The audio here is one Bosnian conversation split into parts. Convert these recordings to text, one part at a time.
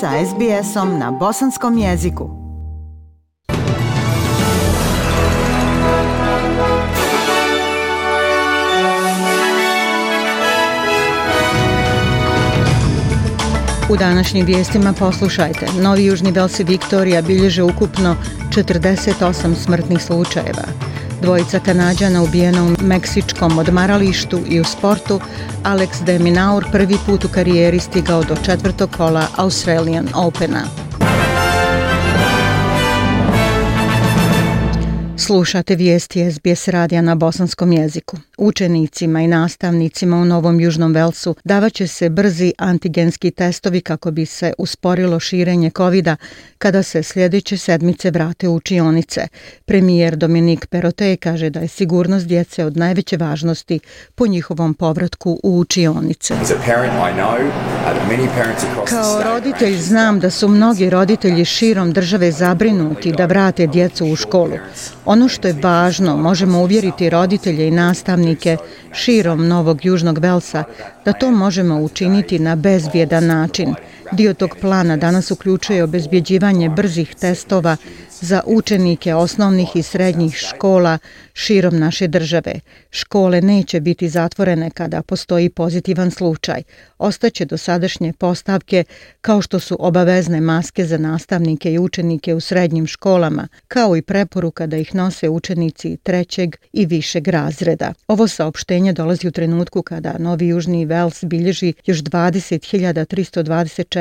sa SBS-om na bosanskom jeziku. U današnjim vijestima poslušajte. Novi Južni Velsi Viktorija bilježe ukupno 48 smrtnih slučajeva. Dvojica Kanadjana ubijena u meksičkom odmaralištu i u sportu, Alex de Minaur prvi put u karijeri stigao do četvrtog kola Australian Opena. Slušate vijesti SBS radija na bosanskom jeziku. Učenicima i nastavnicima u Novom Južnom Velsu davaće se brzi antigenski testovi kako bi se usporilo širenje covid kada se sljedeće sedmice vrate u učionice. Premijer Dominik Perote kaže da je sigurnost djece od najveće važnosti po njihovom povratku u učionice. Kao roditelj znam da su mnogi roditelji širom države zabrinuti da vrate djecu u školu. Ono što je važno, možemo uvjeriti roditelje i nastavnike širom Novog Južnog Velsa da to možemo učiniti na bezbjedan način. Dio tog plana danas uključuje obezbjeđivanje brzih testova za učenike osnovnih i srednjih škola širom naše države. Škole neće biti zatvorene kada postoji pozitivan slučaj. Ostaće do sadašnje postavke kao što su obavezne maske za nastavnike i učenike u srednjim školama, kao i preporuka da ih nose učenici trećeg i višeg razreda. Ovo saopštenje dolazi u trenutku kada Novi Južni Vels bilježi još 20.324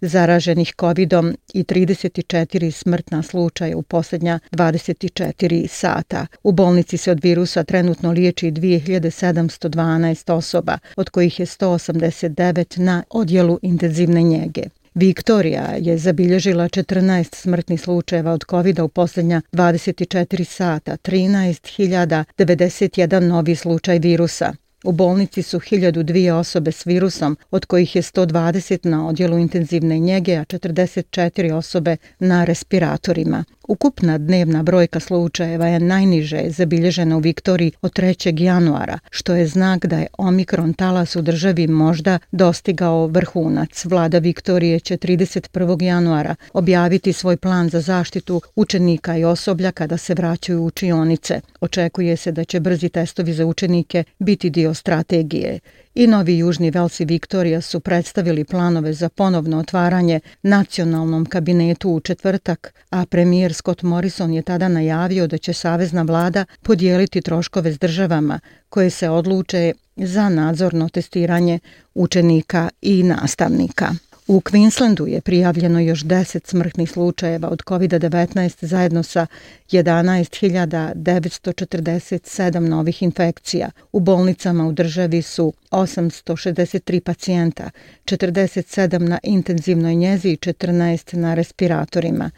zaraženih COVID-om i 34 smrtna slučaja slučaja u posljednja 24 sata. U bolnici se od virusa trenutno liječi 2712 osoba, od kojih je 189 na odjelu intenzivne njege. Viktorija je zabilježila 14 smrtnih slučajeva od covid u posljednja 24 sata, 13.091 novi slučaj virusa. U bolnici su 1002 osobe s virusom, od kojih je 120 na odjelu intenzivne njege, a 44 osobe na respiratorima. Ukupna dnevna brojka slučajeva je najniže zabilježena u Viktoriji od 3. januara, što je znak da je omikron talas u državi možda dostigao vrhunac. Vlada Viktorije će 31. januara objaviti svoj plan za zaštitu učenika i osoblja kada se vraćaju u učionice. Očekuje se da će brzi testovi za učenike biti dio strategije i Novi Južni Velsi Viktorija su predstavili planove za ponovno otvaranje nacionalnom kabinetu u četvrtak, a premijer Scott Morrison je tada najavio da će Savezna vlada podijeliti troškove s državama koje se odluče za nadzorno testiranje učenika i nastavnika. U Queenslandu je prijavljeno još 10 smrtnih slučajeva od COVID-19 zajedno sa 11.947 novih infekcija. U bolnicama u državi su 863 pacijenta, 47 na intenzivnoj njezi i 14 na respiratorima.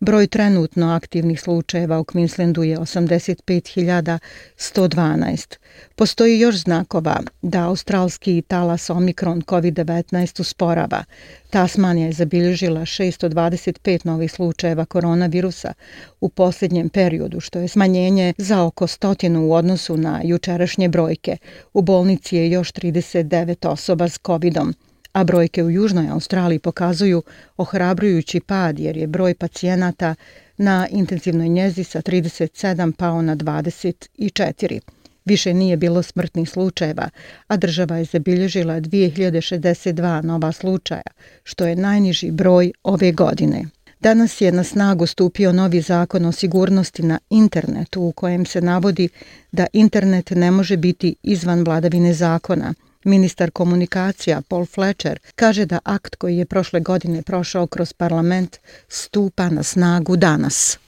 Broj trenutno aktivnih slučajeva u Queenslandu je 85.112. Postoji još znakova da australski talas Omikron COVID-19 usporava. Tasmanija je zabilježila 625 novih slučajeva koronavirusa u posljednjem periodu, što je smanjenje za oko stotinu u odnosu na jučerašnje brojke. U bolnici je još 39 osoba s COVID-om a brojke u Južnoj Australiji pokazuju ohrabrujući pad jer je broj pacijenata na intenzivnoj njezi sa 37 pao na 24. Više nije bilo smrtnih slučajeva, a država je zabilježila 2062 nova slučaja, što je najniži broj ove godine. Danas je na snagu stupio novi zakon o sigurnosti na internetu u kojem se navodi da internet ne može biti izvan vladavine zakona – Ministar komunikacija Paul Fletcher kaže da akt koji je prošle godine prošao kroz parlament stupa na snagu danas.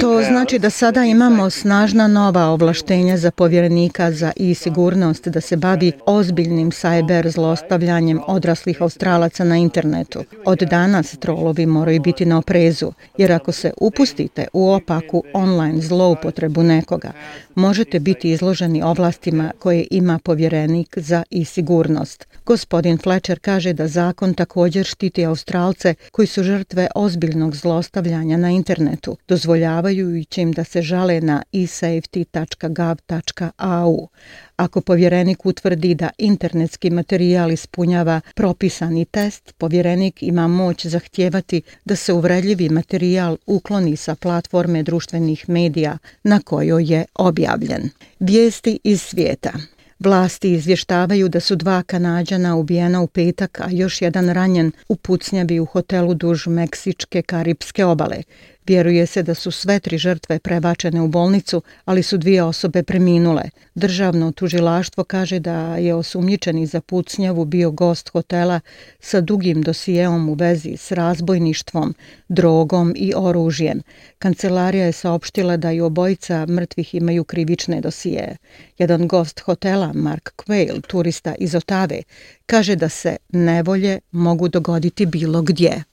To znači da sada imamo snažna nova ovlaštenja za povjerenika za i sigurnost da se bavi ozbiljnim cyber zlostavljanjem odraslih australaca na internetu. Od danas trolovi moraju biti na oprezu, jer ako se upustite u opaku online zloupotrebu nekoga, možete biti izloženi ovlastima koje ima povjerenik za i sigurnost. Gospodin Fletcher kaže da zakon također štiti australce koji su žrtve žrtve ozbiljnog zlostavljanja na internetu, dozvoljavajući im da se žale na isafety.gov.au. Ako povjerenik utvrdi da internetski materijal ispunjava propisani test, povjerenik ima moć zahtijevati da se uvredljivi materijal ukloni sa platforme društvenih medija na kojoj je objavljen. Vijesti iz svijeta. Vlasti izvještavaju da su dva kanadjana ubijena u petak, a još jedan ranjen u pucnjavi u hotelu duž Meksičke Karibske obale. Vjeruje se da su sve tri žrtve prebačene u bolnicu, ali su dvije osobe preminule. Državno tužilaštvo kaže da je osumnjičeni za pucnjavu bio gost hotela sa dugim dosijeom u vezi s razbojništvom, drogom i oružjem. Kancelarija je saopštila da i obojica mrtvih imaju krivične dosije. Jedan gost hotela, Mark Quayle, turista iz Otave, kaže da se nevolje mogu dogoditi bilo gdje.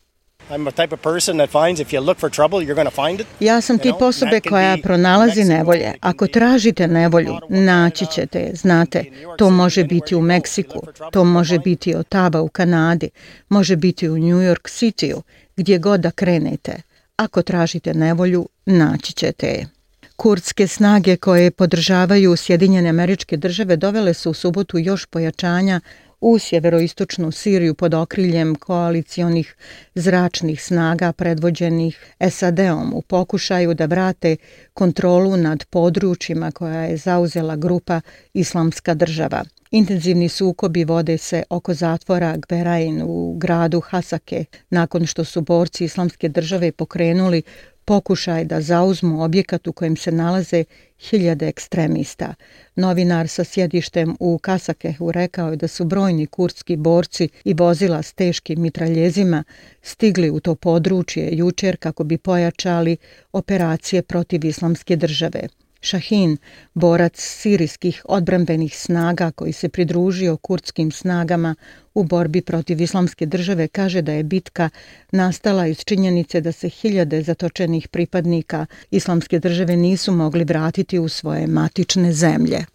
Ja sam tip osobe koja pronalazi nevolje. Ako tražite nevolju, naći ćete je. Znate, to može biti u Meksiku, to može biti Otava u Kanadi, može biti u New York City-u, gdje god da krenete. Ako tražite nevolju, naći ćete je. Kurdske snage koje podržavaju Sjedinjene američke države dovele su u subotu još pojačanja u sjeveroistočnu Siriju pod okriljem koalicijonih zračnih snaga predvođenih SAD-om u pokušaju da vrate kontrolu nad područjima koja je zauzela grupa Islamska država. Intenzivni sukobi vode se oko zatvora Gberain u gradu Hasake nakon što su borci Islamske države pokrenuli pokušaj da zauzmu objekat u kojem se nalaze hiljade ekstremista. Novinar sa sjedištem u Kasakehu rekao je da su brojni kurdski borci i vozila s teškim mitraljezima stigli u to područje jučer kako bi pojačali operacije protiv islamske države. Šahin, borac sirijskih odbrambenih snaga koji se pridružio kurdskim snagama u borbi protiv islamske države, kaže da je bitka nastala iz činjenice da se hiljade zatočenih pripadnika islamske države nisu mogli vratiti u svoje matične zemlje.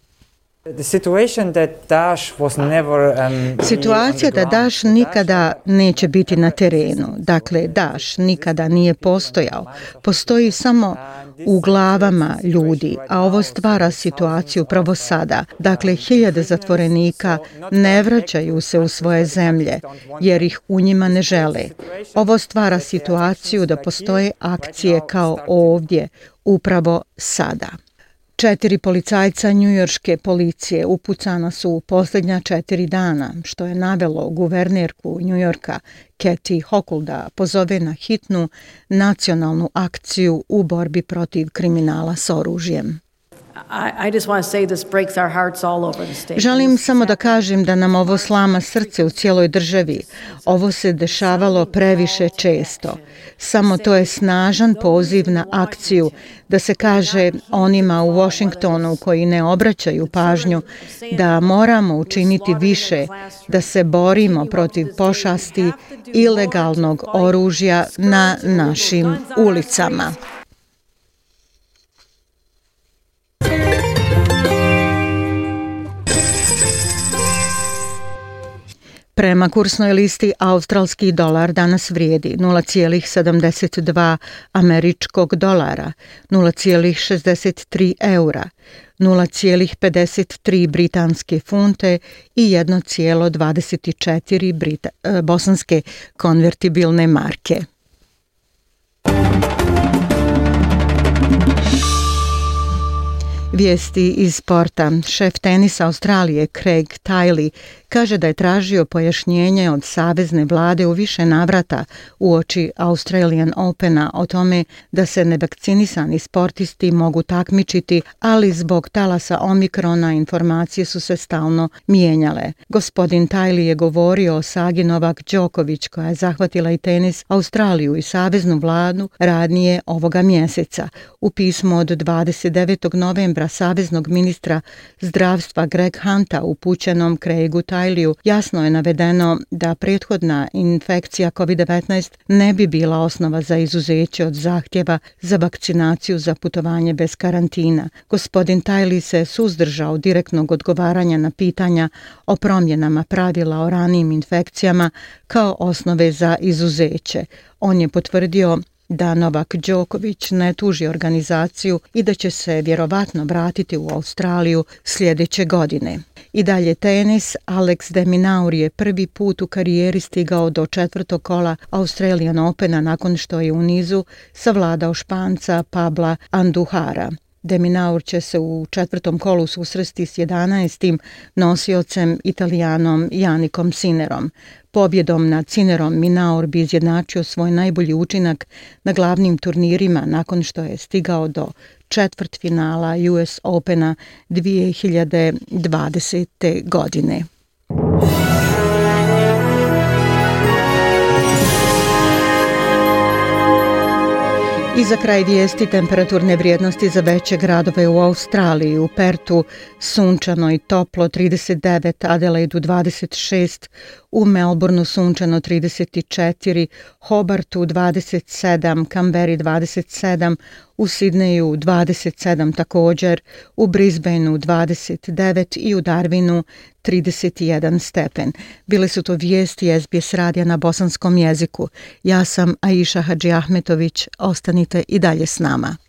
Situacija da Daš nikada neće biti na terenu, dakle Daš nikada nije postojao, postoji samo u glavama ljudi, a ovo stvara situaciju pravo sada. Dakle, hiljade zatvorenika ne vraćaju se u svoje zemlje, jer ih u njima ne žele. Ovo stvara situaciju da postoje akcije kao ovdje, upravo sada. Četiri policajca njujorške policije upucana su u posljednja četiri dana, što je navelo guvernerku Njujorka Kathy Hochul da pozove na hitnu nacionalnu akciju u borbi protiv kriminala s oružjem. Želim samo da kažem da nam ovo slama srce u cijeloj državi. Ovo se dešavalo previše često. Samo to je snažan poziv na akciju da se kaže onima u Washingtonu koji ne obraćaju pažnju da moramo učiniti više da se borimo protiv pošasti ilegalnog oružja na našim ulicama. Prema kursnoj listi australski dolar danas vrijedi 0,72 američkog dolara, 0,63 eura, 0,53 britanske funte i 1,24 brita, e, bosanske konvertibilne marke. Vijesti iz sporta. Šef tenisa Australije Craig Tiley kaže da je tražio pojašnjenje od savezne vlade u više navrata u oči Australian Opena o tome da se nevakcinisani sportisti mogu takmičiti, ali zbog talasa omikrona informacije su se stalno mijenjale. Gospodin Tajli je govorio o Sagi Novak Đoković koja je zahvatila i tenis Australiju i saveznu vladu radnije ovoga mjeseca. U pismu od 29. novembra saveznog ministra zdravstva Greg Hunta upućenom Craigu Tyliju jasno je navedeno da prethodna infekcija COVID-19 ne bi bila osnova za izuzeće od zahtjeva za vakcinaciju za putovanje bez karantina. Gospodin Tajli se suzdržao direktnog odgovaranja na pitanja o promjenama pravila o ranijim infekcijama kao osnove za izuzeće. On je potvrdio da Novak Đoković ne tuži organizaciju i da će se vjerovatno vratiti u Australiju sljedeće godine. I dalje tenis, Alex de Minauri je prvi put u karijeri stigao do četvrtog kola Australian Opena nakon što je u nizu savladao španca Pabla Anduhara. Deminaur će se u četvrtom kolu susresti s 11. nosiocem italijanom Janikom Sinerom. Pobjedom nad Cinerom Minaur bi izjednačio svoj najbolji učinak na glavnim turnirima nakon što je stigao do četvrt finala US Opena 2020. godine. I za kraj vijesti temperaturne vrijednosti za veće gradove u Australiji. U Pertu sunčano i toplo 39, Adelaidu 26, u Melbourneu sunčano 34, Hobartu 27, Canberra 27, u Sidneju 27 također, u Brisbaneu 29 i u Darwinu 31 stepen. Bile su to vijesti SBS radija na bosanskom jeziku. Ja sam Aisha Hadži Ahmetović, ostanite i dalje s nama.